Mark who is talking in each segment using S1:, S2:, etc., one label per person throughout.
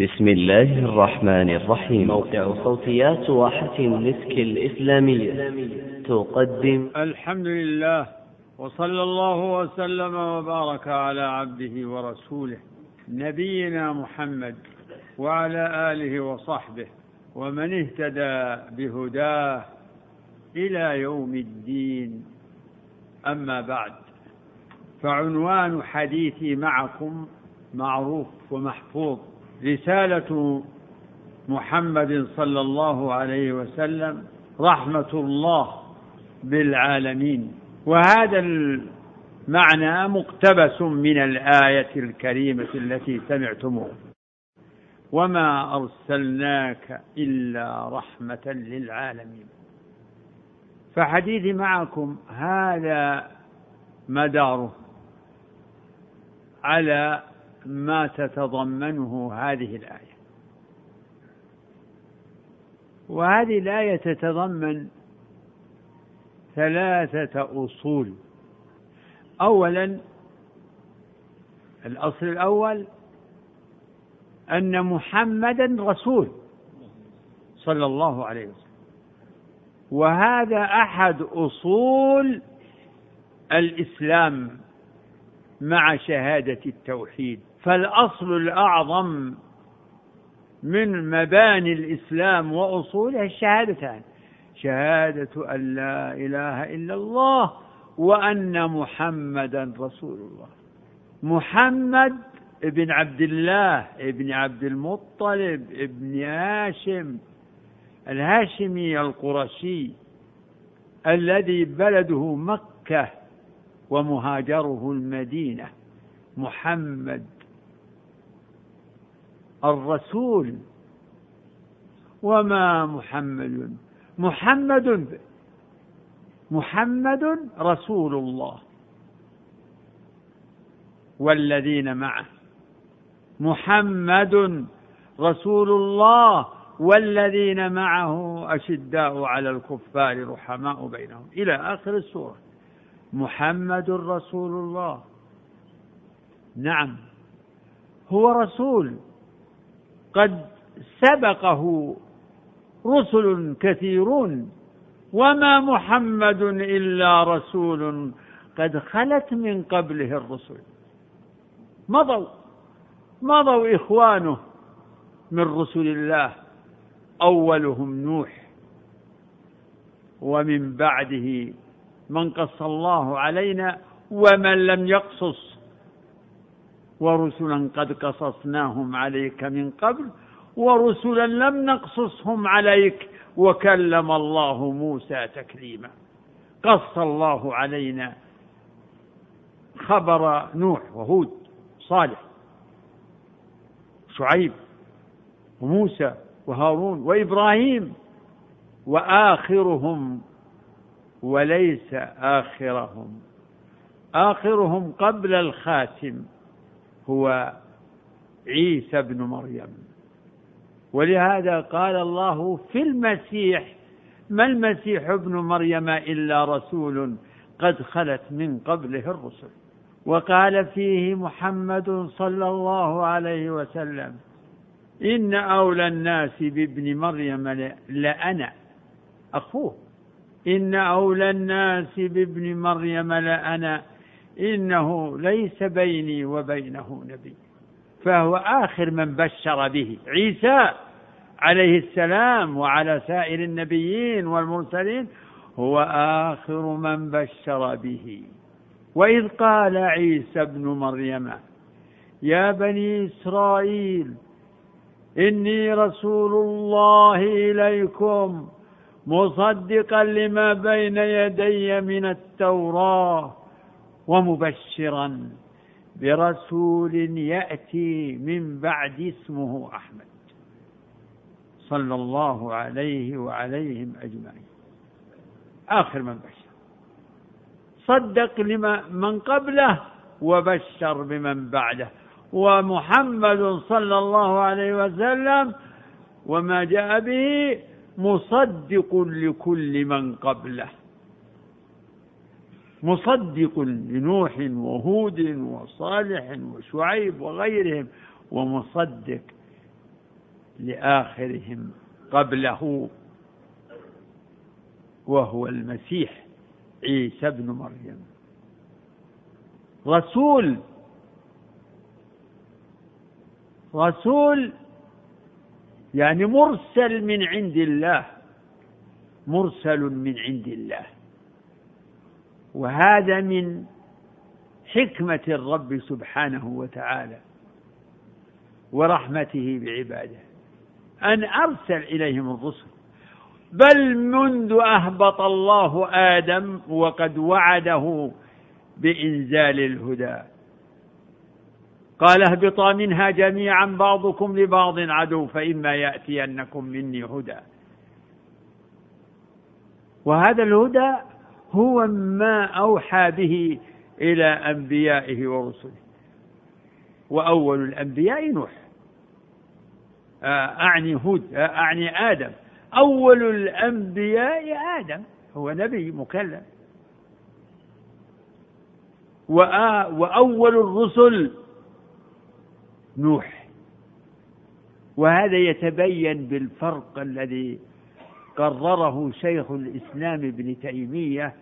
S1: بسم الله الرحمن الرحيم موقع صوتيات واحة مسك الإسلامية تقدم
S2: الحمد لله وصلى الله وسلم وبارك على عبده ورسوله نبينا محمد وعلى آله وصحبه ومن اهتدى بهداه إلى يوم الدين أما بعد فعنوان حديثي معكم معروف ومحفوظ رسالة محمد صلى الله عليه وسلم رحمة الله بالعالمين وهذا المعنى مقتبس من الآية الكريمة التي سمعتموها وما أرسلناك إلا رحمة للعالمين فحديثي معكم هذا مداره على ما تتضمنه هذه الآية وهذه الآية تتضمن ثلاثة أصول أولا الأصل الأول أن محمدا رسول صلى الله عليه وسلم وهذا أحد أصول الإسلام مع شهادة التوحيد فالأصل الأعظم من مباني الإسلام وأصوله الشهادتان شهادة أن لا إله إلا الله وأن محمدا رسول الله محمد ابن عبد الله ابن عبد المطلب ابن هاشم الهاشمي القرشي الذي بلده مكة ومهاجره المدينة محمد الرسول وما محمد محمد محمد رسول الله والذين معه محمد رسول الله والذين معه أشداء على الكفار رحماء بينهم إلى آخر السورة محمد رسول الله نعم هو رسول قد سبقه رسل كثيرون وما محمد الا رسول قد خلت من قبله الرسل مضوا مضوا اخوانه من رسل الله اولهم نوح ومن بعده من قص الله علينا ومن لم يقصص ورسلا قد قصصناهم عليك من قبل ورسلا لم نقصصهم عليك وكلم الله موسى تكليما قص الله علينا خبر نوح وهود صالح شعيب وموسى وهارون وابراهيم واخرهم وليس اخرهم اخرهم قبل الخاتم هو عيسى ابن مريم ولهذا قال الله في المسيح ما المسيح ابن مريم الا رسول قد خلت من قبله الرسل وقال فيه محمد صلى الله عليه وسلم ان اولى الناس بابن مريم لانا اخوه ان اولى الناس بابن مريم لانا إنه ليس بيني وبينه نبي فهو آخر من بشر به عيسى عليه السلام وعلى سائر النبيين والمرسلين هو آخر من بشر به وإذ قال عيسى ابن مريم يا بني إسرائيل إني رسول الله إليكم مصدقا لما بين يدي من التوراه ومبشرا برسول ياتي من بعد اسمه احمد صلى الله عليه وعليهم اجمعين اخر من بشر صدق لما من قبله وبشر بمن بعده ومحمد صلى الله عليه وسلم وما جاء به مصدق لكل من قبله مصدق لنوح وهود وصالح وشعيب وغيرهم ومصدق لآخرهم قبله وهو المسيح عيسى ابن مريم رسول رسول يعني مرسل من عند الله مرسل من عند الله وهذا من حكمة الرب سبحانه وتعالى ورحمته بعباده أن أرسل إليهم الرسل بل منذ أهبط الله آدم وقد وعده بإنزال الهدى قال اهبطا منها جميعا بعضكم لبعض عدو فإما يأتينكم مني هدى وهذا الهدى هو ما أوحى به إلى أنبيائه ورسله وأول الأنبياء نوح آه، أعني هود آه، أعني آدم أول الأنبياء آدم هو نبي مكلم وأول الرسل نوح وهذا يتبين بالفرق الذي قرره شيخ الإسلام ابن تيمية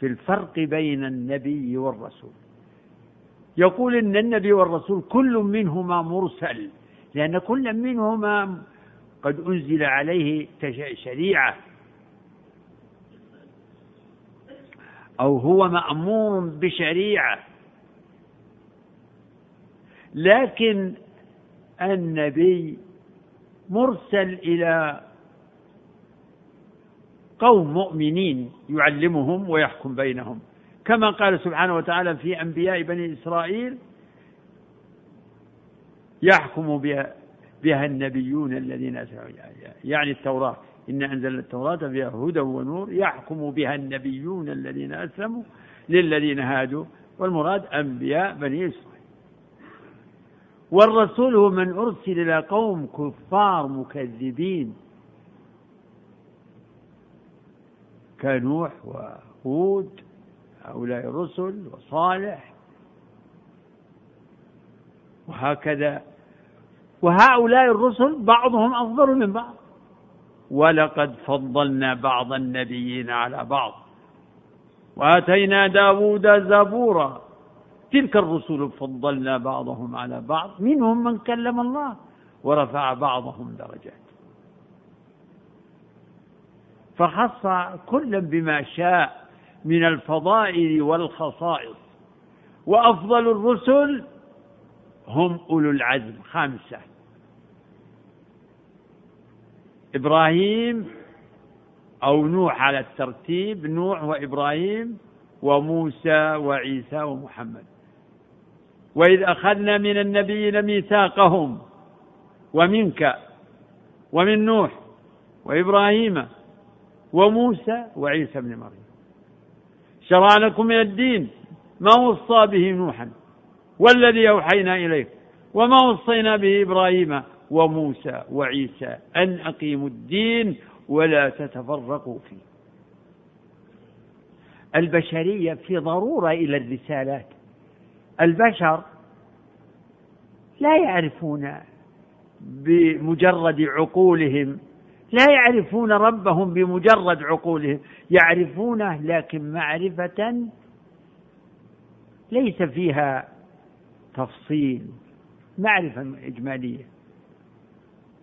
S2: في الفرق بين النبي والرسول يقول إن النبي والرسول كل منهما مرسل لأن كل منهما قد أنزل عليه شريعة أو هو مأمور بشريعة لكن النبي مرسل إلى قوم مؤمنين يعلمهم ويحكم بينهم كما قال سبحانه وتعالى في أنبياء بني إسرائيل يحكم بها, بها النبيون الذين أسرعوا يعني التوراة إنا أنزلنا التوراة فيها هدى ونور يحكم بها النبيون الذين أسلموا للذين هادوا والمراد أنبياء بني إسرائيل والرسول هو من أرسل إلى قوم كفار مكذبين كنوح وهود هؤلاء الرسل وصالح وهكذا وهؤلاء الرسل بعضهم أفضل من بعض ولقد فضلنا بعض النبيين على بعض وآتينا داود زبورا تلك الرسل فضلنا بعضهم على بعض منهم من كلم الله ورفع بعضهم درجات فخص كلا بما شاء من الفضائل والخصائص وافضل الرسل هم اولو العزم خمسه ابراهيم او نوح على الترتيب نوح وابراهيم وموسى وعيسى ومحمد واذ اخذنا من النبيين ميثاقهم ومنك ومن نوح وابراهيم وموسى وعيسى ابن مريم شرع لكم من الدين ما وصى به نوحا والذي أوحينا إليه وما وصينا به إبراهيم وموسى وعيسى أن أقيموا الدين ولا تتفرقوا فيه البشرية في ضرورة إلى الرسالات البشر لا يعرفون بمجرد عقولهم لا يعرفون ربهم بمجرد عقولهم يعرفونه لكن معرفة ليس فيها تفصيل معرفة إجمالية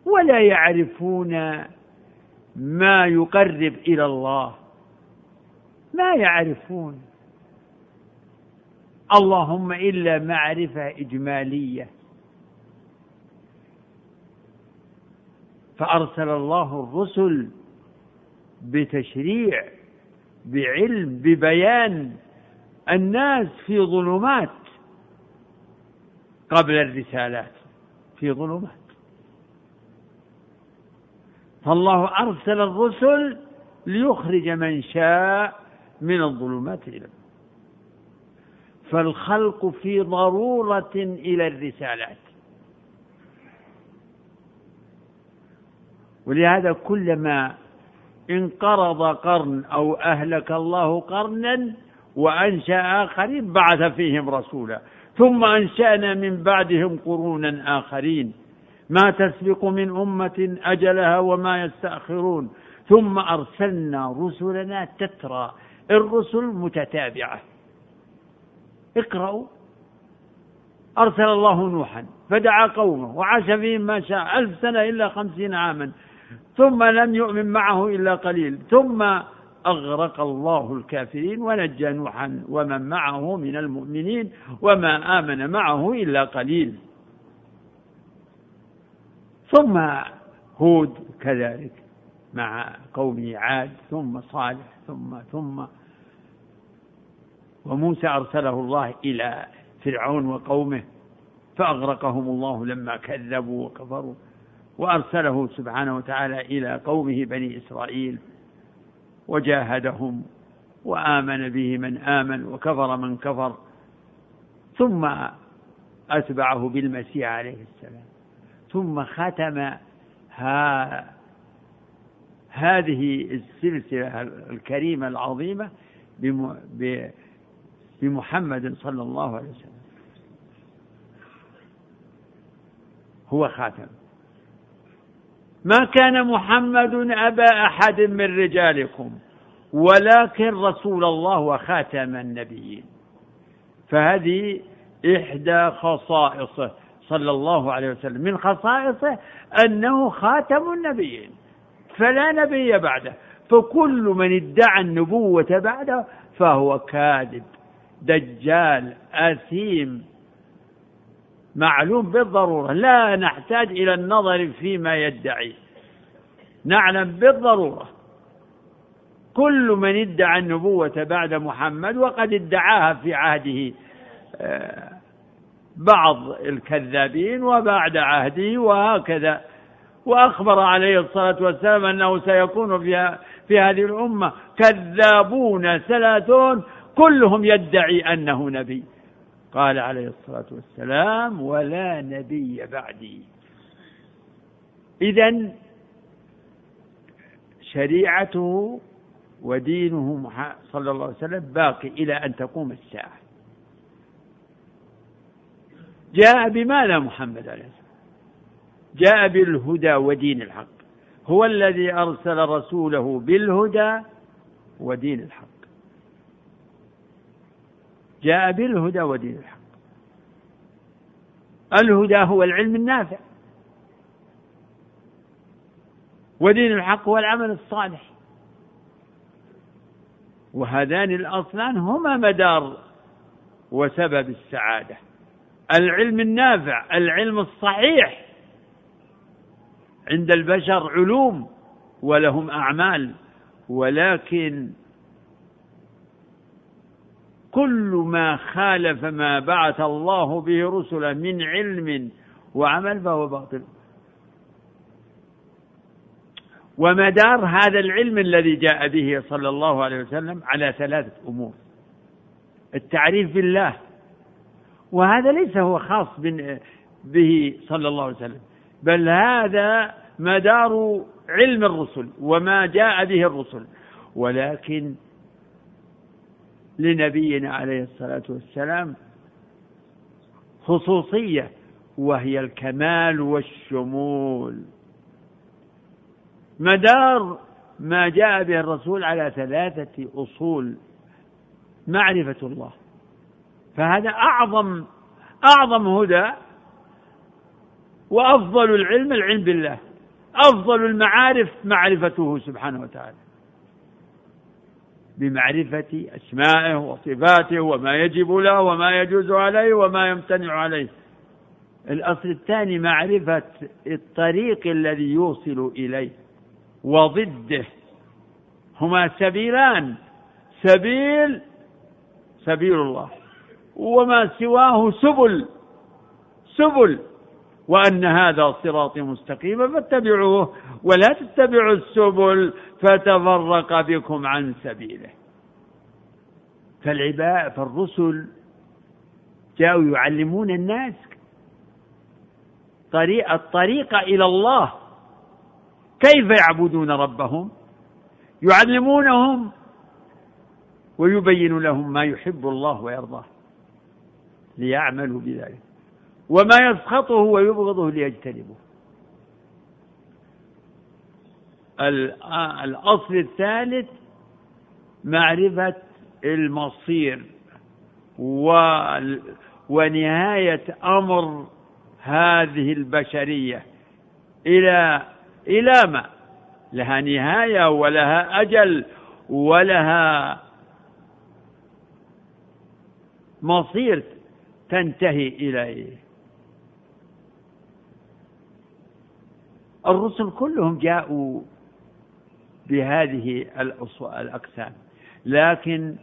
S2: ولا يعرفون ما يقرب إلى الله ما يعرفون اللهم إلا معرفة إجمالية فأرسل الله الرسل بتشريع بعلم ببيان الناس في ظلمات قبل الرسالات في ظلمات فالله أرسل الرسل ليخرج من شاء من الظلمات إلى فالخلق في ضرورة إلى الرسالات ولهذا كلما انقرض قرن أو أهلك الله قرنا وأنشأ آخرين بعث فيهم رسولا ثم أنشأنا من بعدهم قرونا آخرين ما تسبق من أمة أجلها وما يستأخرون ثم أرسلنا رسلنا تترى الرسل متتابعة اقرأوا أرسل الله نوحا فدعا قومه وعاش فيهم ما شاء ألف سنة إلا خمسين عاما ثم لم يؤمن معه إلا قليل ثم أغرق الله الكافرين ونجى نوحا ومن معه من المؤمنين وما آمن معه إلا قليل ثم هود كذلك مع قومه عاد ثم صالح ثم ثم وموسى أرسله الله إلى فرعون وقومه فأغرقهم الله لما كذبوا وكفروا وأرسله سبحانه وتعالى إلى قومه بني إسرائيل وجاهدهم وآمن به من آمن وكفر من كفر ثم أتبعه بالمسيح عليه السلام ثم ختم ها هذه السلسلة الكريمة العظيمة بمحمد صلى الله عليه وسلم هو خاتم ما كان محمد أبا أحد من رجالكم ولكن رسول الله وخاتم النبيين فهذه إحدى خصائصه صلى الله عليه وسلم من خصائصه أنه خاتم النبيين فلا نبي بعده فكل من ادعى النبوة بعده فهو كاذب دجال أثيم معلوم بالضرورة لا نحتاج إلى النظر فيما يدعي نعلم بالضرورة كل من ادعى النبوة بعد محمد وقد ادعاها في عهده آه، بعض الكذابين وبعد عهده وهكذا وأخبر عليه الصلاة والسلام أنه سيكون في, في هذه الأمة كذابون ثلاثون كلهم يدعي أنه نبي قال عليه الصلاة والسلام ولا نبي بعدي إذا شريعته ودينه صلى الله عليه وسلم باقي إلى أن تقوم الساعة جاء بماذا محمد عليه والسلام جاء بالهدى ودين الحق هو الذي أرسل رسوله بالهدى ودين الحق جاء بالهدى ودين الحق الهدى هو العلم النافع ودين الحق هو العمل الصالح وهذان الاصلان هما مدار وسبب السعاده العلم النافع العلم الصحيح عند البشر علوم ولهم اعمال ولكن كل ما خالف ما بعث الله به رسله من علم وعمل فهو باطل ومدار هذا العلم الذي جاء به صلى الله عليه وسلم على ثلاثة أمور التعريف بالله وهذا ليس هو خاص به صلى الله عليه وسلم بل هذا مدار علم الرسل وما جاء به الرسل ولكن لنبينا عليه الصلاة والسلام خصوصية وهي الكمال والشمول مدار ما جاء به الرسول على ثلاثة أصول معرفة الله فهذا أعظم أعظم هدى وأفضل العلم العلم بالله أفضل المعارف معرفته سبحانه وتعالى بمعرفة أسمائه وصفاته وما يجب له وما يجوز عليه وما يمتنع عليه الأصل الثاني معرفة الطريق الذي يوصل إليه وضده هما سبيلان سبيل سبيل الله وما سواه سبل سبل وأن هذا صراطي مستقيما فاتبعوه ولا تتبعوا السبل فتفرق بكم عن سبيله فالعباء فالرسل جاءوا يعلمون الناس طريق الطريق إلى الله كيف يعبدون ربهم يعلمونهم ويبين لهم ما يحب الله ويرضاه ليعملوا بذلك وما يسخطه ويبغضه ليجتنبه الأصل الثالث معرفة المصير ونهاية أمر هذه البشرية إلى إلى ما لها نهاية ولها أجل ولها مصير تنتهي إليه الرسل كلهم جاءوا بهذه الأقسام لكن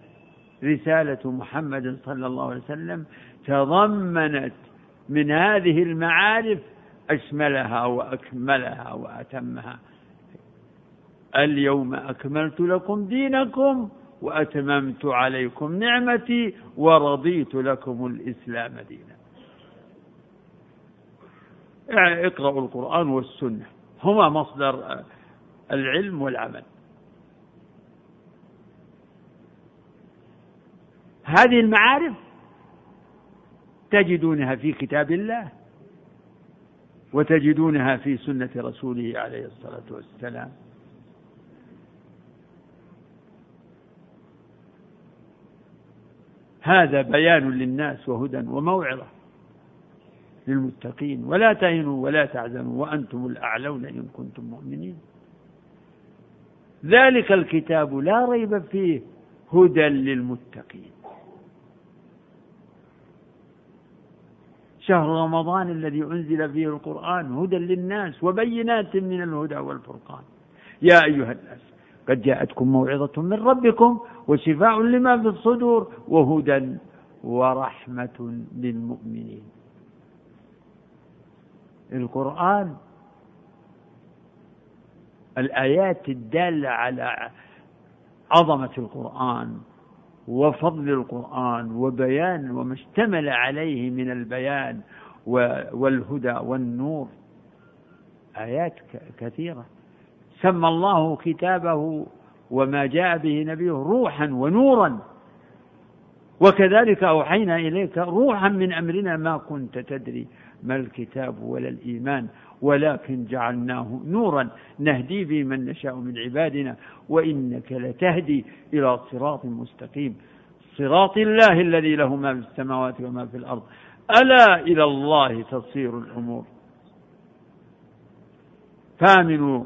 S2: رسالة محمد صلى الله عليه وسلم تضمنت من هذه المعارف أشملها وأكملها وأتمها اليوم أكملت لكم دينكم وأتممت عليكم نعمتي ورضيت لكم الإسلام دينا يعني اقرأوا القرآن والسنة هما مصدر آه، العلم والعمل هذه المعارف تجدونها في كتاب الله وتجدونها في سنة رسوله عليه الصلاة والسلام هذا بيان للناس وهدى وموعظة للمتقين ولا تهنوا ولا تعزنوا وأنتم الأعلون إن كنتم مؤمنين ذلك الكتاب لا ريب فيه هدى للمتقين شهر رمضان الذي أنزل فيه القرآن هدى للناس وبينات من الهدى والفرقان يا أيها الناس قد جاءتكم موعظة من ربكم وشفاء لما في الصدور وهدى ورحمة للمؤمنين القرآن الآيات الدالة على عظمة القرآن وفضل القرآن وبيان وما اشتمل عليه من البيان والهدى والنور آيات كثيرة سمى الله كتابه وما جاء به نبيه روحا ونورا وكذلك أوحينا إليك روحا من أمرنا ما كنت تدري ما الكتاب ولا الإيمان ولكن جعلناه نورا نهدي به من نشاء من عبادنا وإنك لتهدي إلى صراط مستقيم صراط الله الذي له ما في السماوات وما في الأرض ألا إلى الله تصير الأمور فامنوا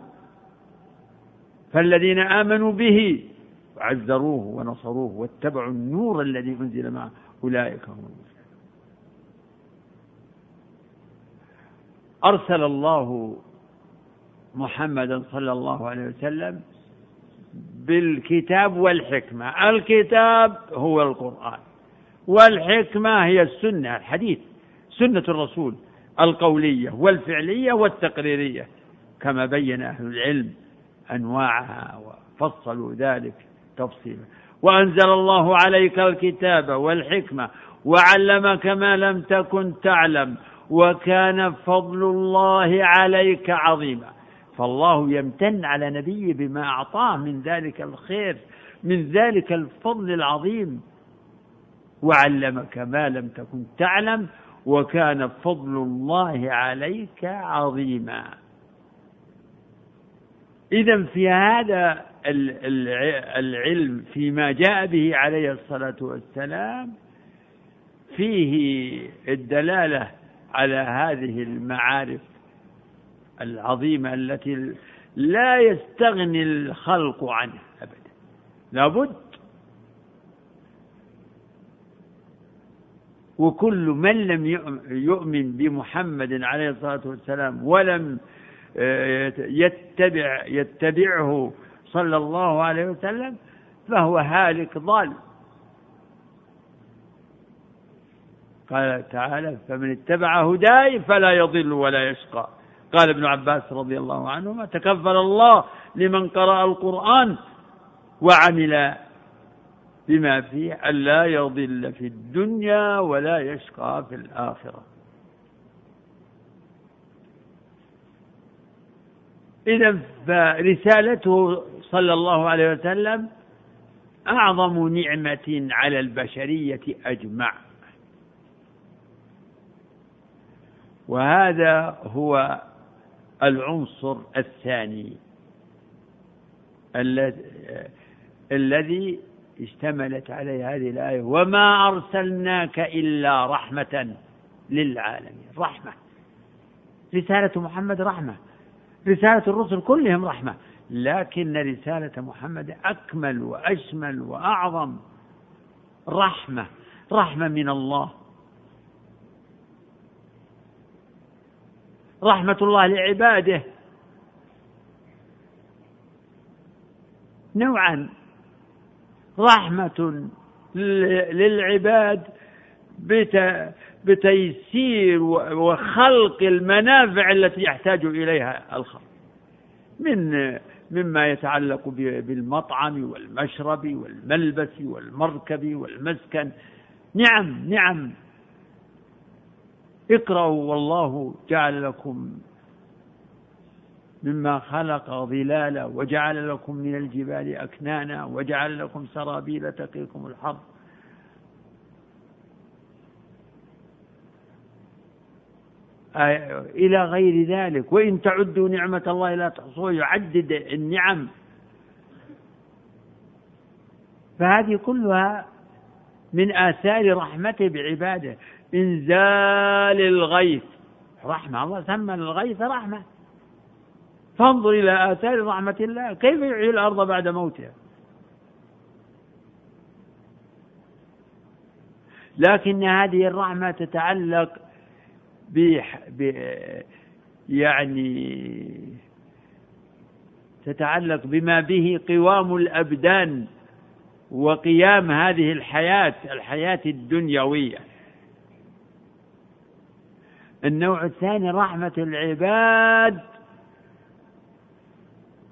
S2: فالذين آمنوا به وعزروه ونصروه واتبعوا النور الذي أنزل معه أولئك هم المفلحون أرسل الله محمدا صلى الله عليه وسلم بالكتاب والحكمة الكتاب هو القرآن والحكمة هي السنة الحديث سنة الرسول القولية والفعلية والتقريرية كما بين أهل العلم أنواعها وفصلوا ذلك تفصيلا وأنزل الله عليك الكتاب والحكمة وعلمك ما لم تكن تعلم وكان فضل الله عليك عظيما فالله يمتن على نبيه بما أعطاه من ذلك الخير من ذلك الفضل العظيم وعلمك ما لم تكن تعلم وكان فضل الله عليك عظيما إذا في هذا العلم فيما جاء به عليه الصلاة والسلام فيه الدلالة على هذه المعارف العظيمة التي لا يستغني الخلق عنها أبدا لابد وكل من لم يؤمن بمحمد عليه الصلاة والسلام ولم آه، يتبع يتبعه صلى الله عليه وسلم فهو هالك ضال قال تعالى فمن اتبع هداي فلا يضل ولا يشقى قال ابن عباس رضي الله عنهما تكفل الله لمن قرأ القرآن وعمل بما فيه ألا يضل في الدنيا ولا يشقى في الآخرة إذا فرسالته صلى الله عليه وسلم أعظم نعمة على البشرية أجمع وهذا هو العنصر الثاني الذي اشتملت عليه هذه الآية وما أرسلناك إلا رحمة للعالمين رحمة رسالة محمد رحمة رسالة الرسل كلهم رحمة لكن رسالة محمد أكمل وأشمل وأعظم رحمة رحمة من الله رحمة الله لعباده نوعا رحمة للعباد بتيسير وخلق المنافع التي يحتاج إليها الخلق من مما يتعلق بالمطعم والمشرب والملبس والمركب والمسكن نعم نعم اقرأوا والله جعل لكم مما خلق ظلالا وجعل لكم من الجبال أكنانا وجعل لكم سرابيل تقيكم الحر آه، إلى غير ذلك وإن تعدوا نعمة الله لا تحصوها يعدد النعم فهذه كلها من آثار رحمته بعباده إنزال الغيث رحمة الله سمى الغيث رحمة فانظر إلى آثار رحمة الله كيف يحيي الأرض بعد موتها لكن هذه الرحمة تتعلق ب يعني تتعلق بما به قوام الأبدان وقيام هذه الحياة الحياة الدنيوية النوع الثاني رحمة العباد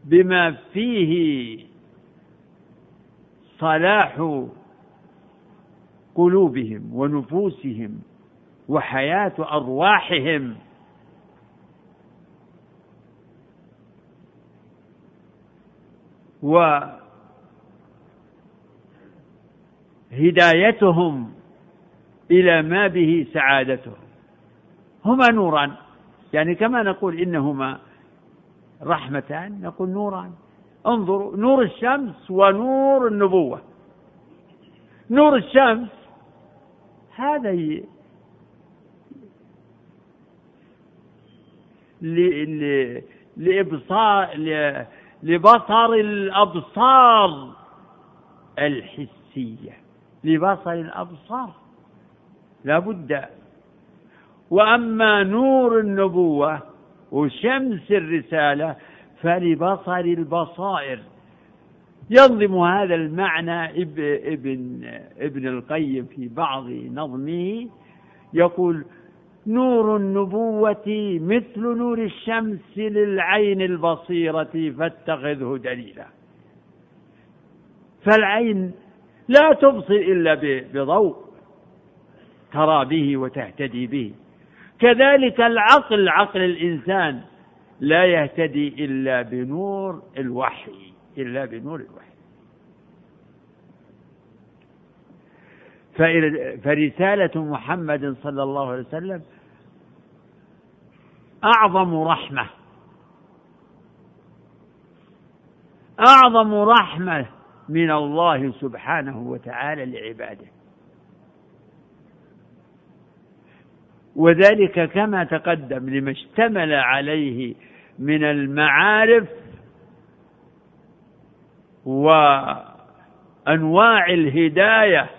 S2: بما فيه صلاح قلوبهم ونفوسهم وحياة أرواحهم وهدايتهم إلى ما به سعادتهم هما نوران يعني كما نقول إنهما رحمتان نقول نوران انظروا نور الشمس ونور النبوة نور الشمس هذا ي... ل... ل... لإبصار ل... لبصر الأبصار الحسية لبصر الأبصار لابد وأما نور النبوة وشمس الرسالة فلبصر البصائر ينظم هذا المعنى ابن ابن القيم في بعض نظمه يقول نور النبوة مثل نور الشمس للعين البصيرة فاتخذه دليلا فالعين لا تبصر إلا بضوء ترى به وتهتدي به كذلك العقل عقل الإنسان لا يهتدي إلا بنور الوحي إلا بنور الوحي فرسالة محمد صلى الله عليه وسلم أعظم رحمة أعظم رحمة من الله سبحانه وتعالى لعباده وذلك كما تقدم لما اشتمل عليه من المعارف وانواع الهدايه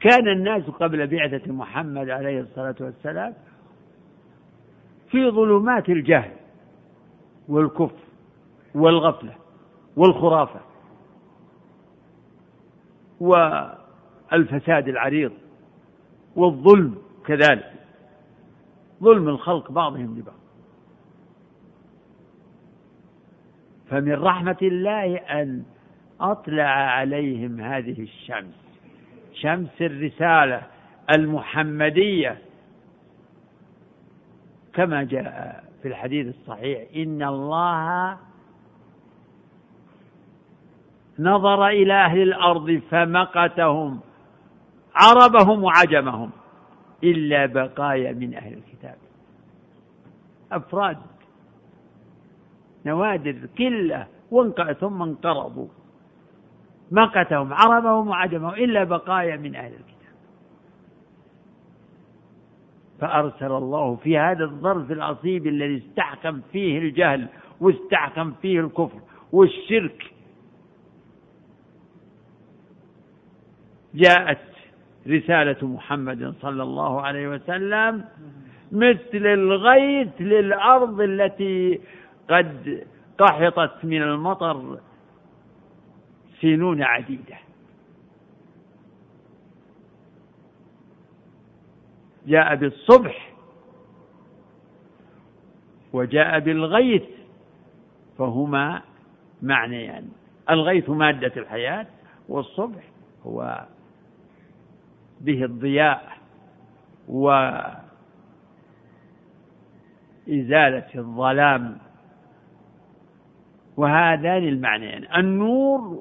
S2: كان الناس قبل بعثه محمد عليه الصلاه والسلام في ظلمات الجهل والكفر والغفله والخرافه والفساد العريض والظلم كذلك ظلم الخلق بعضهم لبعض فمن رحمة الله أن أطلع عليهم هذه الشمس شمس الرسالة المحمدية كما جاء في الحديث الصحيح إن الله نظر إلى أهل الأرض فمقتهم عربهم وعجمهم إلا بقايا من أهل الكتاب أفراد نوادر قلة ثم انقرضوا مقتهم عربهم وعجمهم إلا بقايا من أهل الكتاب فأرسل الله في هذا الظرف العصيب الذي استحكم فيه الجهل واستحكم فيه الكفر والشرك جاءت رسالة محمد صلى الله عليه وسلم مثل الغيث للأرض التي قد قحطت من المطر سنون عديدة جاء بالصبح وجاء بالغيث فهما معنيان يعني الغيث مادة الحياة والصبح هو به الضياء وإزالة الظلام وهذان المعنيان يعني النور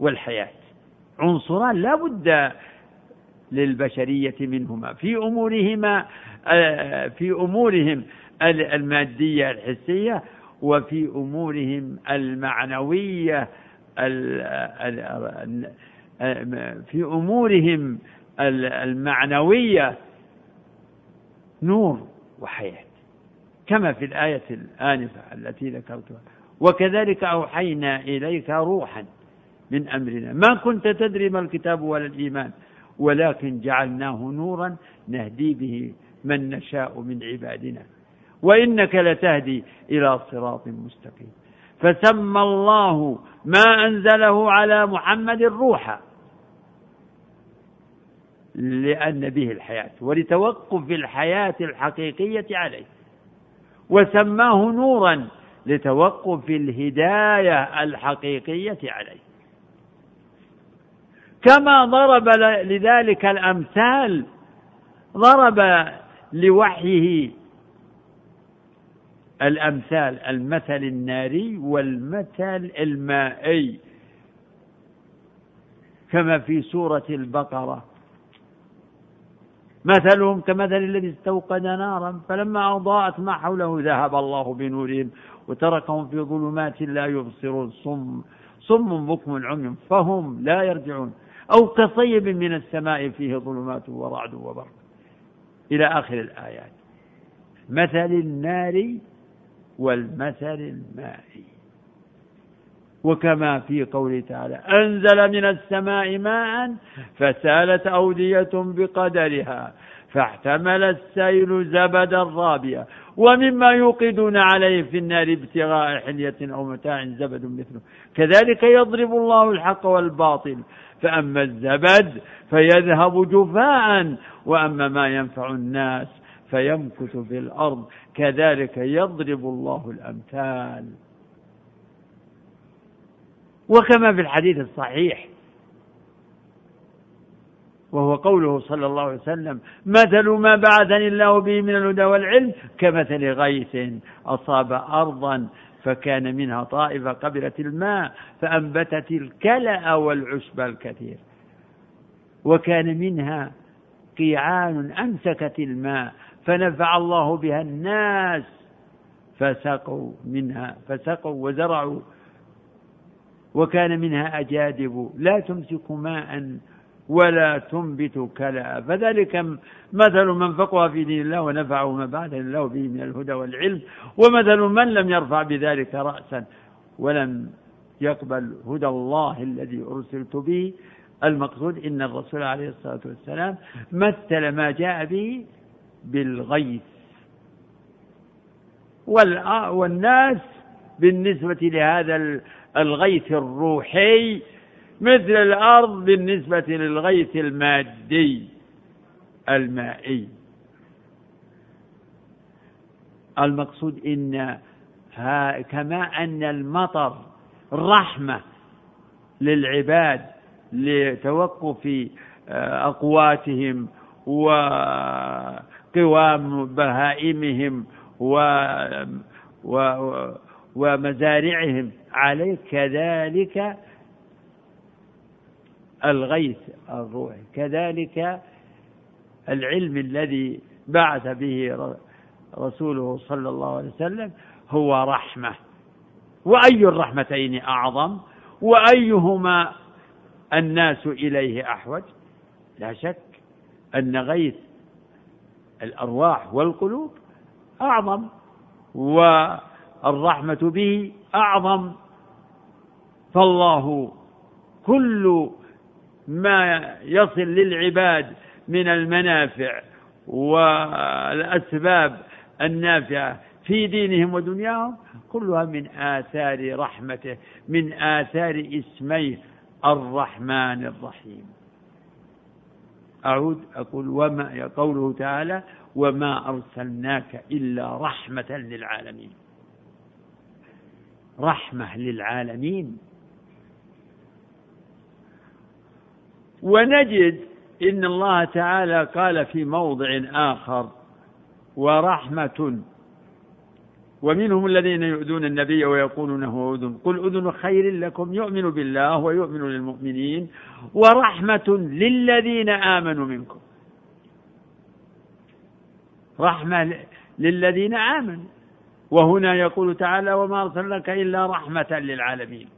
S2: والحياة عنصران لا بد للبشرية منهما في أمورهما آه، في أمورهم المادية الحسية وفي أمورهم المعنوية في أمورهم المعنوية نور وحياة كما في الآية الآنفة التي ذكرتها وكذلك أوحينا إليك روحا من أمرنا ما كنت تدري ما الكتاب ولا الإيمان ولكن جعلناه نورا نهدي به من نشاء من عبادنا وإنك لتهدي إلى صراط مستقيم فسمى الله ما أنزله على محمد روحا لأن به الحياة ولتوقف الحياة الحقيقية عليه وسماه نورا لتوقف الهداية الحقيقية عليه كما ضرب لذلك الأمثال ضرب لوحيه الأمثال المثل الناري والمثل المائي كما في سورة البقرة مثلهم كمثل الذي استوقد نارا فلما أضاءت ما حوله ذهب الله بنورهم وتركهم في ظلمات لا يبصرون صم صم بكم عمي فهم لا يرجعون أو كصيب من السماء فيه ظلمات ورعد وبرق إلى آخر الآيات مثل النار والمثل المائي وكما في قوله تعالى أنزل من السماء ماء فسالت أودية بقدرها فاحتمل السيل زبدا رابيا ومما يوقدون عليه في النار ابتغاء حلية أو متاع زبد مثله كذلك يضرب الله الحق والباطل فأما الزبد فيذهب جفاء وأما ما ينفع الناس فيمكث في الأرض كذلك يضرب الله الأمثال وكما في الحديث الصحيح وهو قوله صلى الله عليه وسلم مثل ما بعثني الله به من الهدى والعلم كمثل غيث أصاب أرضا فكان منها طائفة قبلت الماء فأنبتت الكلأ والعشب الكثير وكان منها قيعان أمسكت الماء فنفع الله بها الناس فسقوا منها فسقوا وزرعوا وكان منها أجادب لا تمسك ماء ولا تنبت كلا فذلك مثل من فقه في دين الله ونفعه ما بعد الله به من الهدى والعلم ومثل من لم يرفع بذلك رأسا ولم يقبل هدى الله الذي أرسلت به المقصود إن الرسول عليه الصلاة والسلام مثل ما جاء به بالغيث والناس بالنسبة لهذا الغيث الروحي مثل الأرض بالنسبة للغيث المادي المائي المقصود إن كما أن المطر رحمة للعباد لتوقف آه، أقواتهم وقوام بهائمهم و, و... ومزارعهم عليه كذلك الغيث الروحي كذلك العلم الذي بعث به رسوله صلى الله عليه وسلم هو رحمة وأي الرحمتين أعظم وأيهما الناس إليه أحوج لا شك أن غيث الأرواح والقلوب أعظم و الرحمة به أعظم فالله كل ما يصل للعباد من المنافع والأسباب النافعة في دينهم ودنياهم كلها من آثار رحمته من آثار اسميه الرحمن الرحيم أعود أقول وما قوله تعالى وما أرسلناك إلا رحمة للعالمين رحمة للعالمين ونجد إن الله تعالى قال في موضع آخر ورحمة ومنهم الذين يؤذون النبي ويقولون هو أذن قل أذن خير لكم يؤمن بالله ويؤمن للمؤمنين ورحمة للذين آمنوا منكم رحمة للذين آمنوا وهنا يقول تعالى وما أرسلناك إلا رحمة للعالمين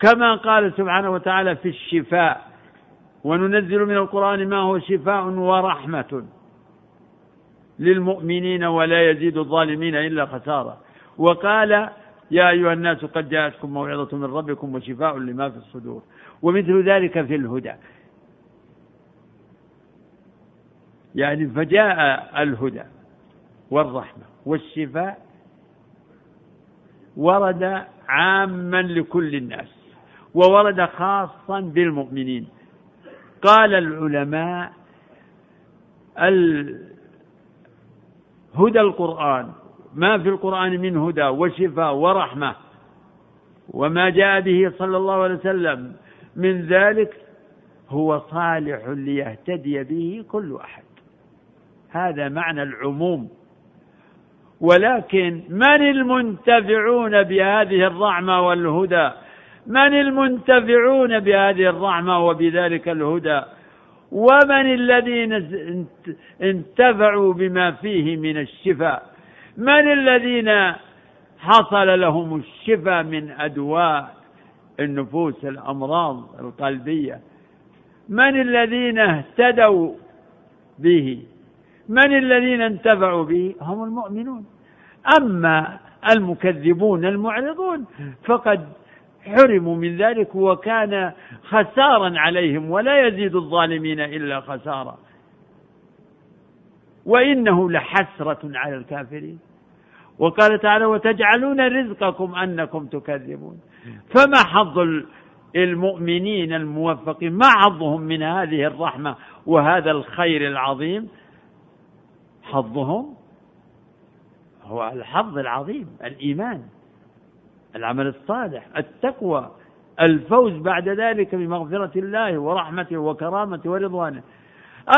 S2: كما قال سبحانه وتعالى في الشفاء وننزل من القرآن ما هو شفاء ورحمة للمؤمنين ولا يزيد الظالمين إلا خسارة وقال يا أيها الناس قد جاءتكم موعظة من ربكم وشفاء لما في الصدور ومثل ذلك في الهدى يعني فجاء الهدى والرحمة والشفاء ورد عاما لكل الناس وورد خاصا بالمؤمنين قال العلماء هدى القرآن ما في القرآن من هدى وشفاء ورحمة وما جاء به صلى الله عليه وسلم من ذلك هو صالح ليهتدي به كل أحد هذا معنى العموم ولكن من المنتفعون بهذه الرحمة والهدى من المنتفعون بهذه الرحمة وبذلك الهدى ومن الذين انتفعوا بما فيه من الشفاء من الذين حصل لهم الشفاء من أدواء النفوس الأمراض القلبية من الذين اهتدوا به من الذين انتفعوا به هم المؤمنون أما المكذبون المعرضون فقد حرموا من ذلك وكان خسارا عليهم ولا يزيد الظالمين إلا خسارا وإنه لحسرة على الكافرين وقال تعالى وتجعلون رزقكم أنكم تكذبون فما حظ المؤمنين الموفقين ما حظهم من هذه الرحمة وهذا الخير العظيم حظهم هو الحظ العظيم الإيمان العمل الصالح التقوى الفوز بعد ذلك بمغفرة الله ورحمته وكرامته ورضوانه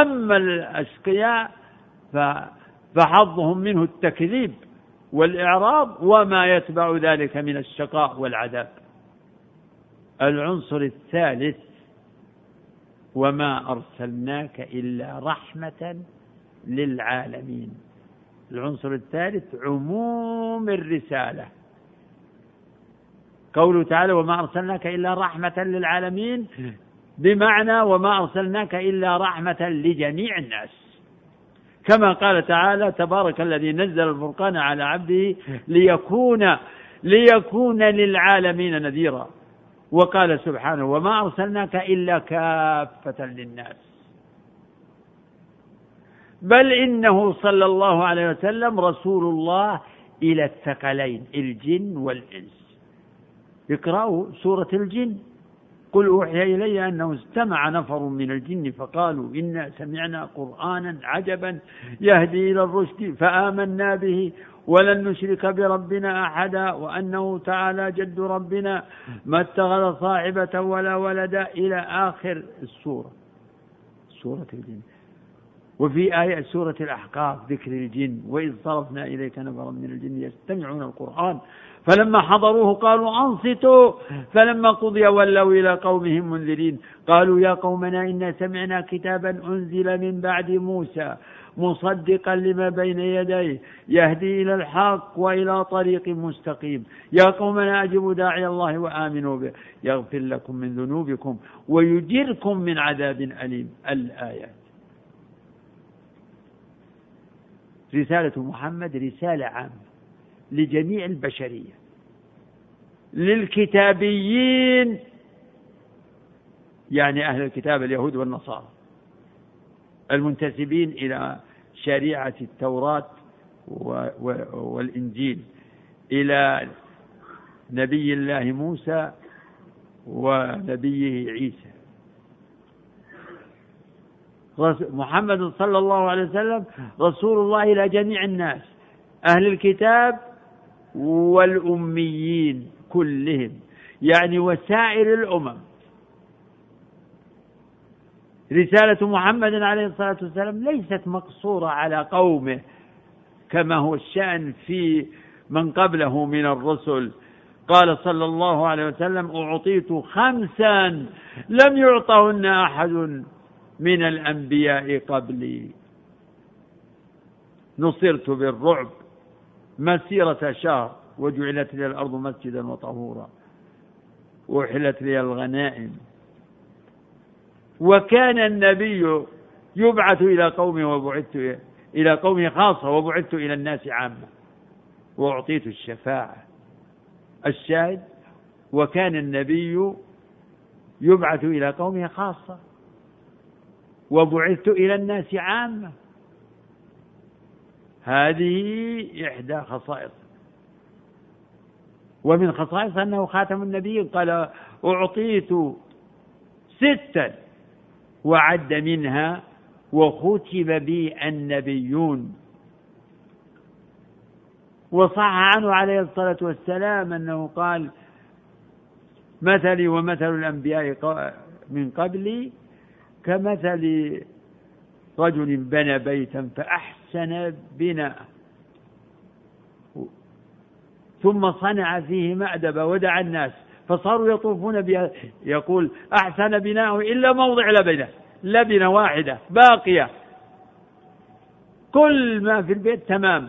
S2: أما الأشقياء فحظهم منه التكذيب والإعراض وما يتبع ذلك من الشقاء والعذاب العنصر الثالث وما أرسلناك إلا رحمة للعالمين العنصر الثالث عموم الرسالة قوله تعالى وما أرسلناك إلا رحمة للعالمين بمعنى وما أرسلناك إلا رحمة لجميع الناس كما قال تعالى تبارك الذي نزل الفرقان على عبده ليكون ليكون للعالمين نذيرا وقال سبحانه وما أرسلناك إلا كافة للناس بل إنه صلى الله عليه وسلم رسول الله إلى الثقلين الجن والإنس اقرأوا سورة الجن قل أوحي إلي أنه استمع نفر من الجن فقالوا إنا سمعنا قرآنا عجبا يهدي إلى الرشد فآمنا به ولن نشرك بربنا أحدا وأنه تعالى جد ربنا ما اتخذ صاحبة ولا ولدا إلى آخر السورة سورة الجن وفي آية سورة الأحقاف ذكر الجن وإذ صرفنا إليك نفرا من الجن يستمعون القرآن فلما حضروه قالوا أنصتوا فلما قضي ولوا إلى قومهم منذرين قالوا يا قومنا إنا سمعنا كتابا أنزل من بعد موسى مصدقا لما بين يديه يهدي إلى الحق وإلى طريق مستقيم يا قومنا أجبوا داعي الله وآمنوا به يغفر لكم من ذنوبكم ويجركم من عذاب أليم الآية رسالة محمد رسالة عامة لجميع البشرية للكتابيين يعني أهل الكتاب اليهود والنصارى المنتسبين إلى شريعة التوراة والإنجيل إلى نبي الله موسى ونبيه عيسى محمد صلى الله عليه وسلم رسول الله إلى جميع الناس أهل الكتاب والأميين كلهم يعني وسائر الأمم رسالة محمد عليه الصلاة والسلام ليست مقصورة على قومه كما هو الشأن في من قبله من الرسل قال صلى الله عليه وسلم أعطيت خمسا لم يعطهن أحد من الأنبياء قبلي نصرت بالرعب مسيرة شهر وجعلت لي الأرض مسجدا وطهورا وأحلت لي الغنائم وكان النبي يبعث إلى قومه وبعثت إلى قومه خاصة وبعثت إلى الناس عامة وأعطيت الشفاعة الشاهد وكان النبي يبعث إلى قومه خاصة وبعثت إلى الناس عامة هذه إحدى خصائص ومن خصائص أنه خاتم النبي قال أعطيت ستا وعد منها وختم بي النبيون وصح عنه عليه الصلاة والسلام أنه قال مثلي ومثل الأنبياء من قبلي كمثل رجل بنى بيتا فأحسن بناءه ثم صنع فيه مأدبة ودعا الناس فصاروا يطوفون بها يقول أحسن بناءه إلا موضع لبنة لبنة واحدة باقية كل ما في البيت تمام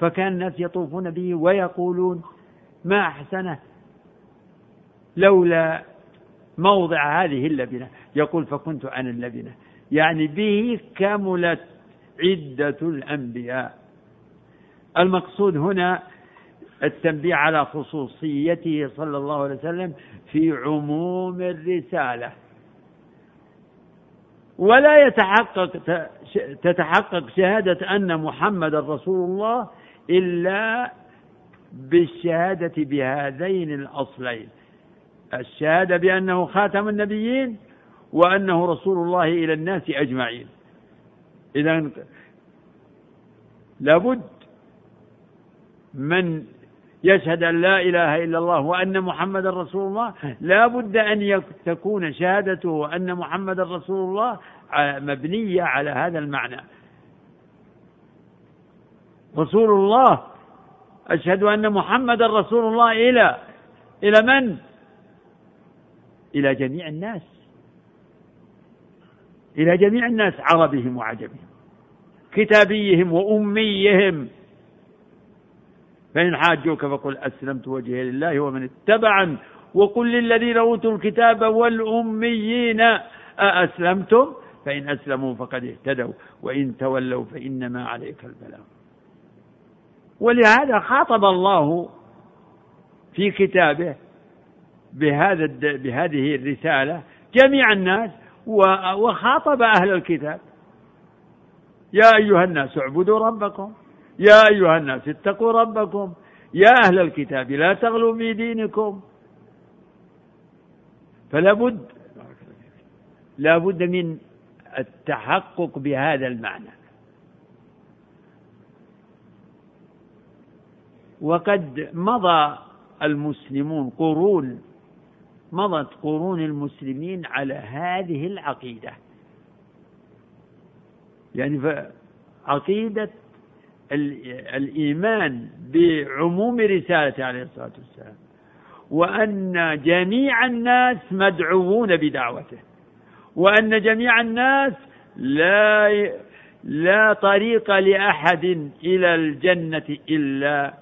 S2: فكان الناس يطوفون به ويقولون ما أحسنه لولا موضع هذه اللبنة يقول فكنت أنا اللبنة يعني به كملت عدة الأنبياء المقصود هنا التنبيه على خصوصيته صلى الله عليه وسلم في عموم الرسالة ولا يتحقق تتحقق شهادة أن محمد رسول الله إلا بالشهادة بهذين الأصلين الشهادة بأنه خاتم النبيين وأنه رسول الله إلى الناس أجمعين إذا لابد من يشهد أن لا إله إلا الله وأن محمد رسول الله لابد أن تكون شهادته أن محمد رسول الله مبنية على هذا المعنى رسول الله أشهد أن محمد رسول الله إلى إلى من؟ إلى جميع الناس إلى جميع الناس عربهم وعجمهم كتابيهم وأميهم فإن حاجوك فقل أسلمت وجهي لله ومن اتبعن وقل للذين أوتوا الكتاب والأميين أأسلمتم فإن أسلموا فقد اهتدوا وإن تولوا فإنما عليك البلاغ ولهذا خاطب الله في كتابه بهذا بهذه الرسالة جميع الناس وخاطب أهل الكتاب يا أيها الناس اعبدوا ربكم يا أيها الناس اتقوا ربكم يا أهل الكتاب لا تغلوا في دينكم فلا بد لا بد من التحقق بهذا المعنى وقد مضى المسلمون قرون مضت قرون المسلمين على هذه العقيدة يعني عقيدة الإيمان بعموم رسالته عليه الصلاة والسلام وأن جميع الناس مدعوون بدعوته وأن جميع الناس لا ي... لا طريق لأحد إلى الجنة إلا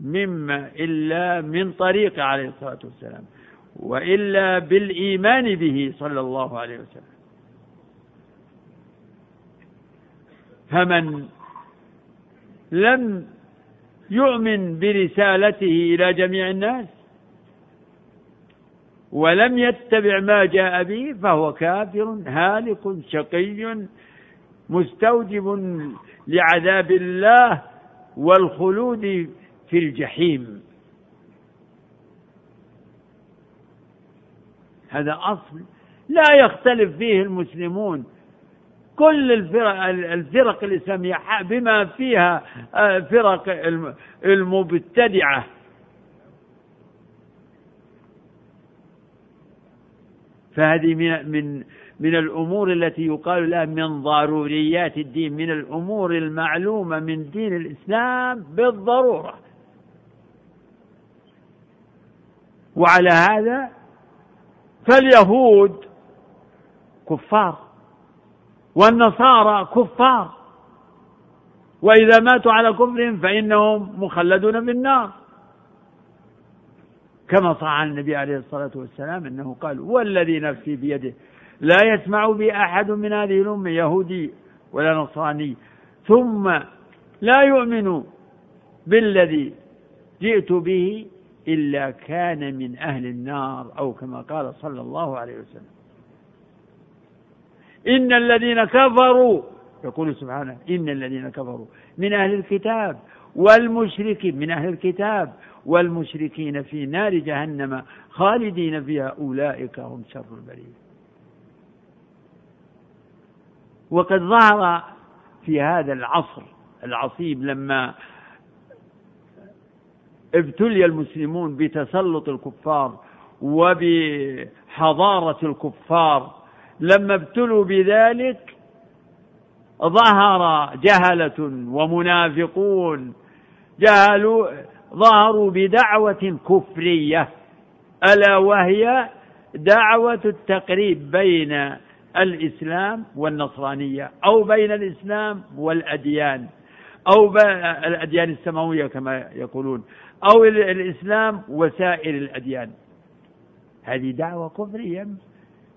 S2: مما إلا من طريق عليه الصلاة والسلام والا بالايمان به صلى الله عليه وسلم فمن لم يؤمن برسالته الى جميع الناس ولم يتبع ما جاء به فهو كافر هالك شقي مستوجب لعذاب الله والخلود في الجحيم هذا أصل لا يختلف فيه المسلمون كل الفرق, الفرق الإسلامية بما فيها آه، فرق المبتدعة فهذه من من من الامور التي يقال لها من ضروريات الدين من الامور المعلومه من دين الاسلام بالضروره وعلى هذا فاليهود كفار والنصارى كفار وإذا ماتوا على كفرهم فإنهم مخلدون في النار كما صح عن النبي عليه الصلاة والسلام أنه قال والذي نفسي بيده لا يسمع بي أحد من هذه الأمة يهودي ولا نصراني ثم لا يؤمن بالذي جئت به إلا كان من أهل النار أو كما قال صلى الله عليه وسلم إن الذين كفروا يقول سبحانه إن الذين كفروا من أهل الكتاب والمشركين من أهل الكتاب والمشركين في نار جهنم خالدين فيها أولئك هم شر البريه وقد ظهر في هذا العصر العصيب لما ابتلي المسلمون بتسلط الكفار وبحضارة الكفار لما ابتلوا بذلك ظهر جهلة ومنافقون جهلوا ظهروا بدعوة كفرية ألا وهي دعوة التقريب بين الإسلام والنصرانية أو بين الإسلام والأديان أو الأديان السماوية كما يقولون أو الإسلام وسائر الأديان هذه دعوة كفرية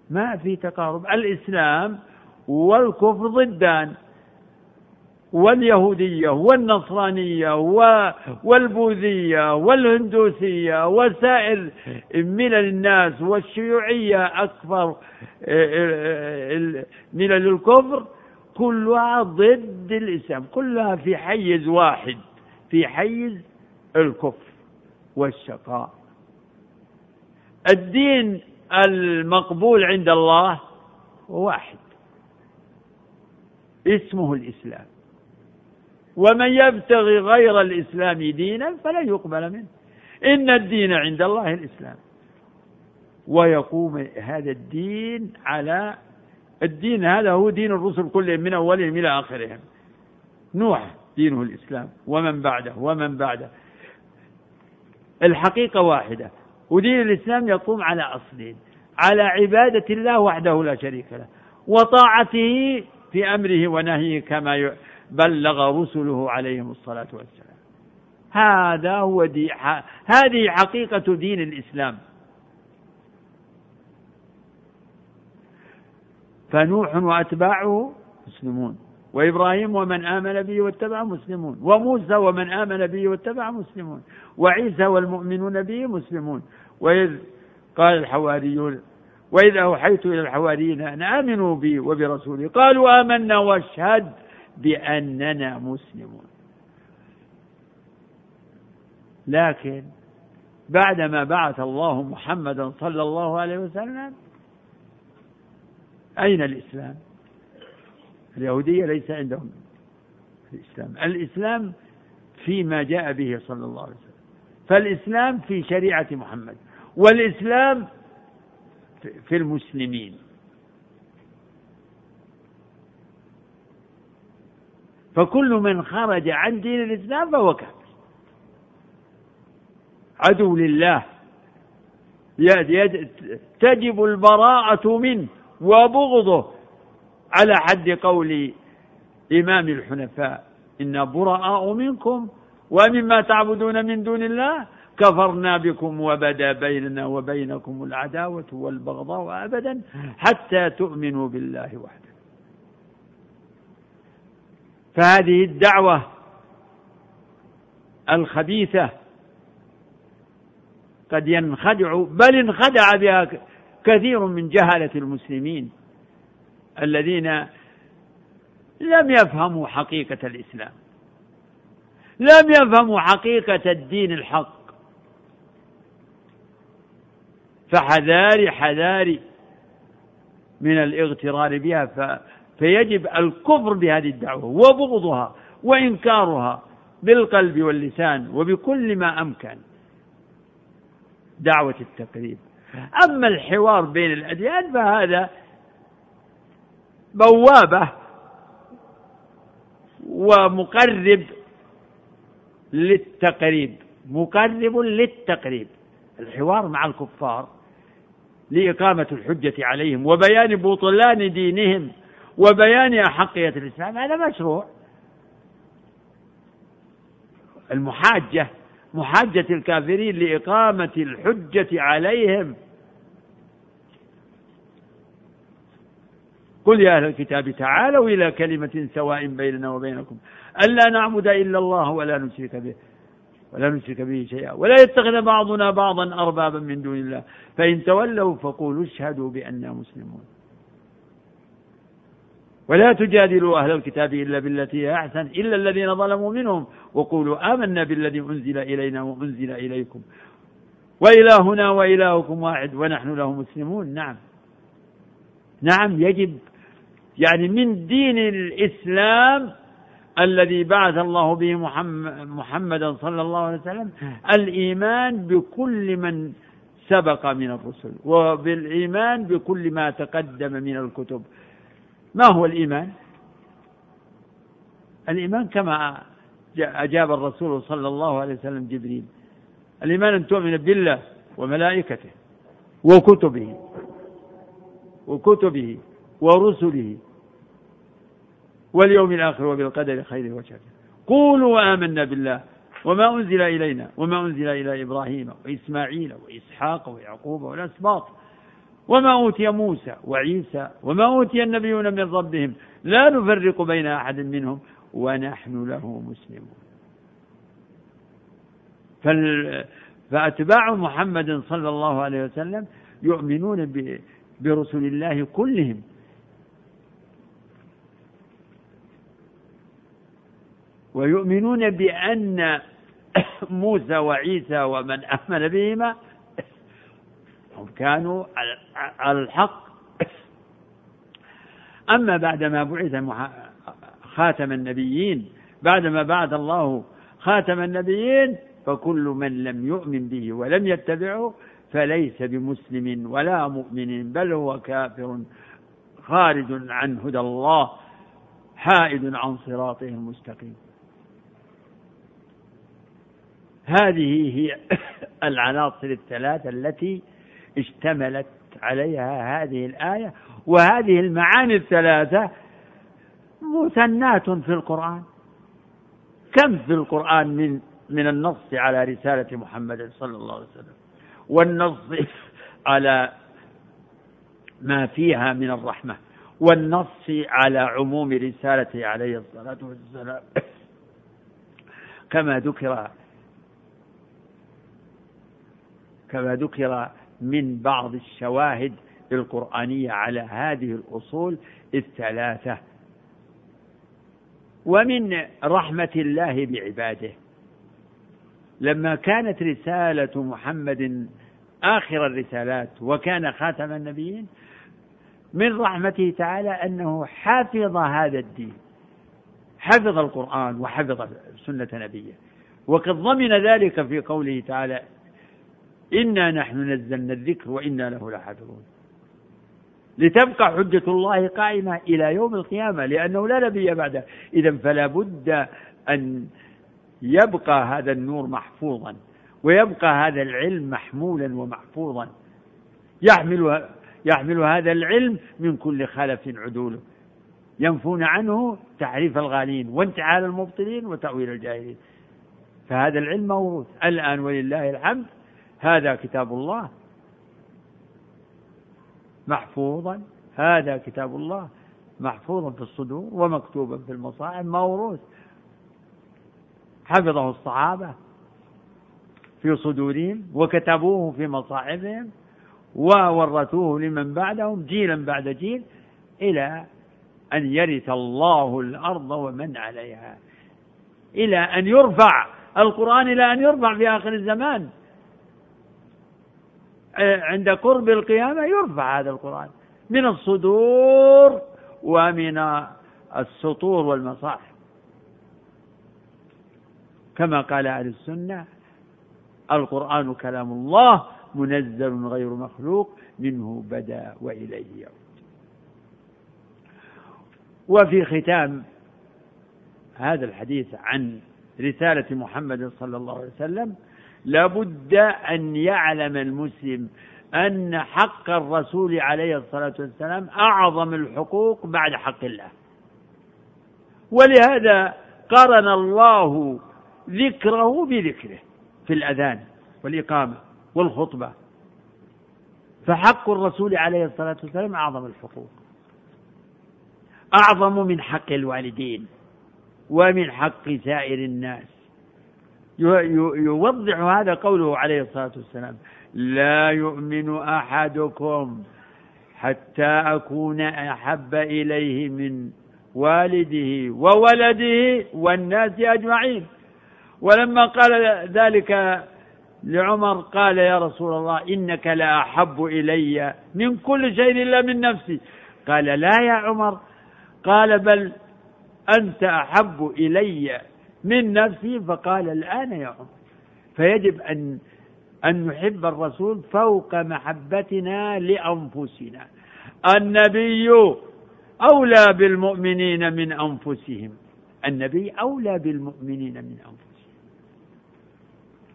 S2: ما في تقارب الإسلام والكفر ضدان واليهودية والنصرانية والبوذية والهندوسية وسائر ملل الناس والشيوعية أكثر ملل آه، آه، الكفر كلها ضد الإسلام كلها في حيز واحد في حيز الكفر والشقاء الدين المقبول عند الله واحد اسمه الاسلام ومن يبتغي غير الاسلام دينا فلن يقبل منه ان الدين عند الله الاسلام ويقوم هذا الدين على الدين هذا هو دين الرسل كلهم من اولهم الى اخرهم نوح دينه الاسلام ومن بعده ومن بعده الحقيقة واحدة ودين الإسلام يقوم على أصلين على عبادة الله وحده لا شريك له وطاعته في أمره ونهيه كما بلغ رسله عليهم الصلاة والسلام هذا هو دي ح... هذه حقيقة دين الإسلام فنوح وأتباعه مسلمون وإبراهيم ومن آمن به واتبع مسلمون وموسى ومن آمن به واتبع مسلمون وعيسى والمؤمنون به مسلمون وإذ قال الحواريون وإذ أوحيت إلى الحواريين أن آمنوا بي وبرسولي قالوا آمنا واشهد بأننا مسلمون لكن بعدما بعث الله محمدا صلى الله عليه وسلم أين الإسلام؟ اليهودية ليس عندهم الإسلام الإسلام فيما جاء به صلى الله عليه وسلم فالإسلام في شريعة محمد والإسلام في المسلمين فكل من خرج عن دين الإسلام فهو كافر عدو لله تجب البراءة منه وبغضه على حد قول إمام الحنفاء إنا براء منكم ومما تعبدون من دون الله كفرنا بكم وبدا بيننا وبينكم العداوة والبغضاء أبدا حتى تؤمنوا بالله وحده فهذه الدعوة الخبيثة قد ينخدع بل انخدع بها كثير من جهلة المسلمين الذين لم يفهموا حقيقة الإسلام لم يفهموا حقيقة الدين الحق فحذاري حذاري من الاغترار بها ف... فيجب الكفر بهذه الدعوة وبغضها وإنكارها بالقلب واللسان وبكل ما أمكن دعوة التقريب أما الحوار بين الأديان فهذا بوابة ومقرب للتقريب مقرب للتقريب الحوار مع الكفار لإقامة الحجة عليهم وبيان بطلان دينهم وبيان أحقية الإسلام هذا مشروع المحاجة محاجة الكافرين لإقامة الحجة عليهم قل يا أهل الكتاب تعالوا إلى كلمة سواء بيننا وبينكم ألا نعبد إلا الله ولا نشرك به ولا نشرك به شيئا ولا يتخذ بعضنا بعضا أربابا من دون الله فإن تولوا فقولوا اشهدوا بأننا مسلمون ولا تجادلوا أهل الكتاب إلا بالتي هي أحسن إلا الذين ظلموا منهم وقولوا آمنا بالذي أنزل إلينا وأنزل إليكم وإلهنا وإلهكم واحد ونحن له مسلمون نعم نعم يجب يعني من دين الإسلام الذي بعث الله به محمد محمدا صلى الله عليه وسلم الإيمان بكل من سبق من الرسل وبالإيمان بكل ما تقدم من الكتب ما هو الإيمان؟ الإيمان كما أجاب الرسول صلى الله عليه وسلم جبريل الإيمان أن تؤمن بالله وملائكته وكتبه وكتبه ورسله واليوم الآخر وبالقدر خيره وشره قولوا آمنا بالله وما أنزل إلينا وما أنزل إلى إبراهيم وإسماعيل وإسحاق ويعقوب والأسباط وما أوتي موسى وعيسى وما أوتي النبيون من ربهم لا نفرق بين أحد منهم ونحن له مسلمون فأتباع محمد صلى الله عليه وسلم يؤمنون برسل الله كلهم ويؤمنون بأن موسى وعيسى ومن آمن بهما هم كانوا على الحق أما بعدما بعث خاتم النبيين بعدما بعث الله خاتم النبيين فكل من لم يؤمن به ولم يتبعه فليس بمسلم ولا مؤمن بل هو كافر خارج عن هدى الله حائد عن صراطه المستقيم هذه هي العناصر الثلاثة التي اشتملت عليها هذه الآية وهذه المعاني الثلاثة مثنات في القرآن كم في القرآن من من النص على رسالة محمد صلى الله عليه وسلم والنص على ما فيها من الرحمة والنص على عموم رسالته عليه الصلاة والسلام كما ذكر كما ذكر من بعض الشواهد القرآنية على هذه الأصول الثلاثة ومن رحمة الله بعباده لما كانت رسالة محمد آخر الرسالات وكان خاتم النبيين من رحمته تعالى أنه حفظ هذا الدين حفظ القرآن وحفظ سنة نبيه وقد ضمن ذلك في قوله تعالى إنا نحن نزلنا الذكر وإنا له لحافظون لتبقى حجة الله قائمة إلى يوم القيامة لأنه لا نبي بعده إذا فلا بد أن يبقى هذا النور محفوظا ويبقى هذا العلم محمولا ومحفوظا يحمل يحمل هذا العلم من كل خلف عدوله ينفون عنه تعريف الغالين وانتعال المبطلين وتأويل الجاهلين فهذا العلم موروث الآن ولله الحمد هذا كتاب الله محفوظا هذا كتاب الله محفوظا في الصدور ومكتوبا في المصائب موروث حفظه الصحابة في صدورهم وكتبوه في مصائبهم وورثوه لمن بعدهم جيلا بعد جيل إلى أن يرث الله الأرض ومن عليها إلى أن يرفع القرآن إلى أن يرفع في آخر الزمان إيه، عند قرب القيامة يرفع هذا القرآن من الصدور ومن السطور والمصاحف كما قال أهل السنة القرآن كلام الله منزل غير مخلوق منه بدا وإليه يعود وفي ختام هذا الحديث عن رسالة محمد صلى الله عليه وسلم لابد أن يعلم المسلم أن حق الرسول عليه الصلاة والسلام أعظم الحقوق بعد حق الله ولهذا قرن الله ذكره بذكره في الأذان والإقامة والخطبة فحق الرسول عليه الصلاة والسلام أعظم الحقوق أعظم من حق الوالدين ومن حق سائر الناس يوضح هذا قوله عليه الصلاة والسلام لا يؤمن أحدكم حتى أكون أحب إليه من والده وولده والناس أجمعين ولما قال ذلك لعمر قال يا رسول الله إنك لا إلي من كل شيء إلا من نفسي قال لا يا عمر قال بل أنت أحب إلي من نفسه فقال الآن يا عمر فيجب أن أن نحب الرسول فوق محبتنا لأنفسنا النبي أولى بالمؤمنين من أنفسهم النبي أولى بالمؤمنين من أنفسهم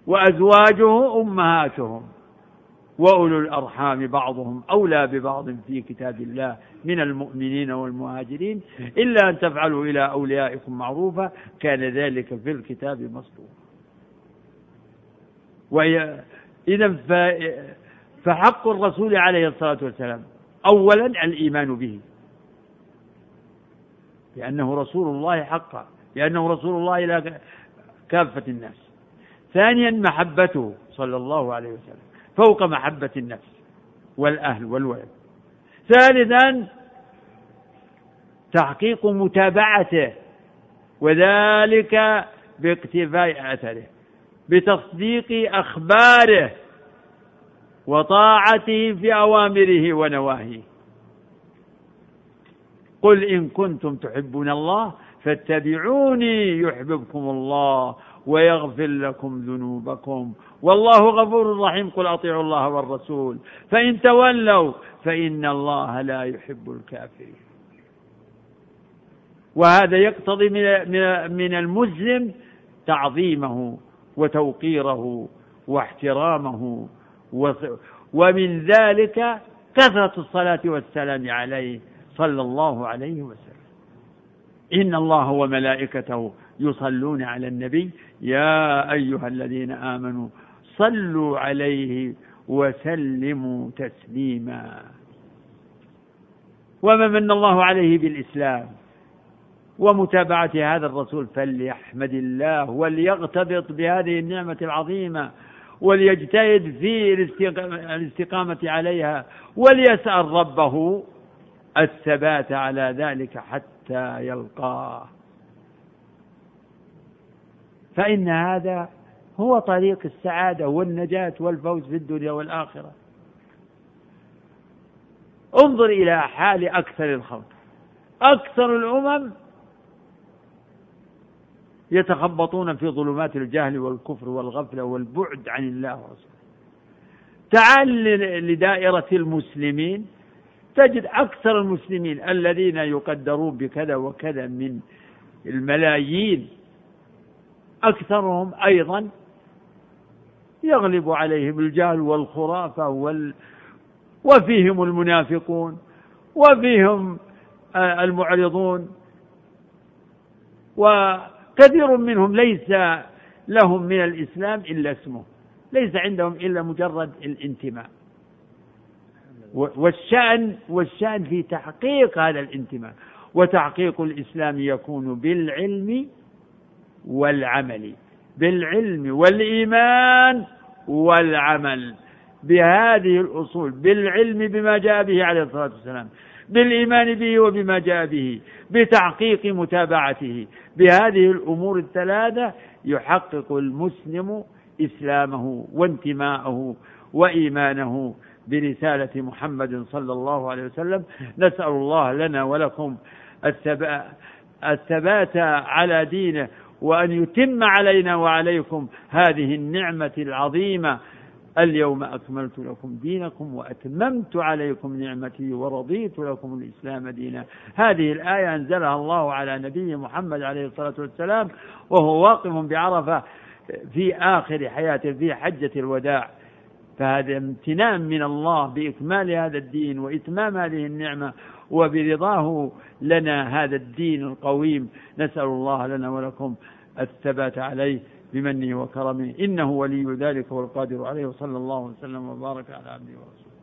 S2: وأزواجه أمهاتهم واولو الارحام بعضهم اولى ببعض في كتاب الله من المؤمنين والمهاجرين الا ان تفعلوا الى اوليائكم معروفا كان ذلك في الكتاب مسطورا اذا فحق الرسول عليه الصلاه والسلام اولا الايمان به لانه رسول الله حقا لانه رسول الله الى كافه الناس ثانيا محبته صلى الله عليه وسلم فوق محبة النفس والأهل والولد ثالثا تحقيق متابعته وذلك باقتفاء أثره بتصديق أخباره وطاعته في أوامره ونواهيه قل إن كنتم تحبون الله فاتبعوني يحببكم الله ويغفر لكم ذنوبكم والله غفور رحيم قل اطيعوا الله والرسول فان تولوا فان الله لا يحب الكافرين وهذا يقتضي من المسلم تعظيمه وتوقيره واحترامه ومن ذلك كثرة الصلاة والسلام عليه صلى الله عليه وسلم إن الله وملائكته يصلون على النبي يا أيها الذين آمنوا صلوا عليه وسلموا تسليما وما من الله عليه بالإسلام ومتابعة هذا الرسول فليحمد الله وليغتبط بهذه النعمة العظيمة وليجتهد في الاستقامة عليها وليسأل ربه الثبات على ذلك حتى يلقاه فإن هذا هو طريق السعادة والنجاة والفوز في الدنيا والآخرة انظر إلى حال أكثر الخلق أكثر الأمم يتخبطون في ظلمات الجهل والكفر والغفلة والبعد عن الله ورسوله تعال لدائرة المسلمين تجد أكثر المسلمين الذين يقدرون بكذا وكذا من الملايين أكثرهم أيضا يغلب عليهم الجهل والخرافة وال وفيهم المنافقون وفيهم آه، المعرضون وكثير منهم ليس لهم من الإسلام إلا اسمه ليس عندهم إلا مجرد الانتماء والشأن والشأن في تحقيق هذا الانتماء وتحقيق الإسلام يكون بالعلم والعمل بالعلم والإيمان والعمل بهذه الأصول بالعلم بما جاء به عليه الصلاة والسلام بالإيمان به وبما جاء به بتحقيق متابعته بهذه الأمور الثلاثة يحقق المسلم إسلامه وانتماءه وإيمانه برسالة محمد صلى الله عليه وسلم نسأل الله لنا ولكم الثبات على دينه وأن يتم علينا وعليكم هذه النعمة العظيمة اليوم أكملت لكم دينكم وأتممت عليكم نعمتي ورضيت لكم الإسلام دينا هذه الآية أنزلها الله على نبي محمد عليه الصلاة والسلام وهو واقف بعرفة في آخر حياته في حجة الوداع فهذا امتنان من الله بإكمال هذا الدين وإتمام هذه النعمة وبرضاه لنا هذا الدين القويم نسأل الله لنا ولكم الثبات عليه بمنه وكرمه إنه ولي ذلك والقادر عليه وصلى الله وسلم وبارك على عبده ورسوله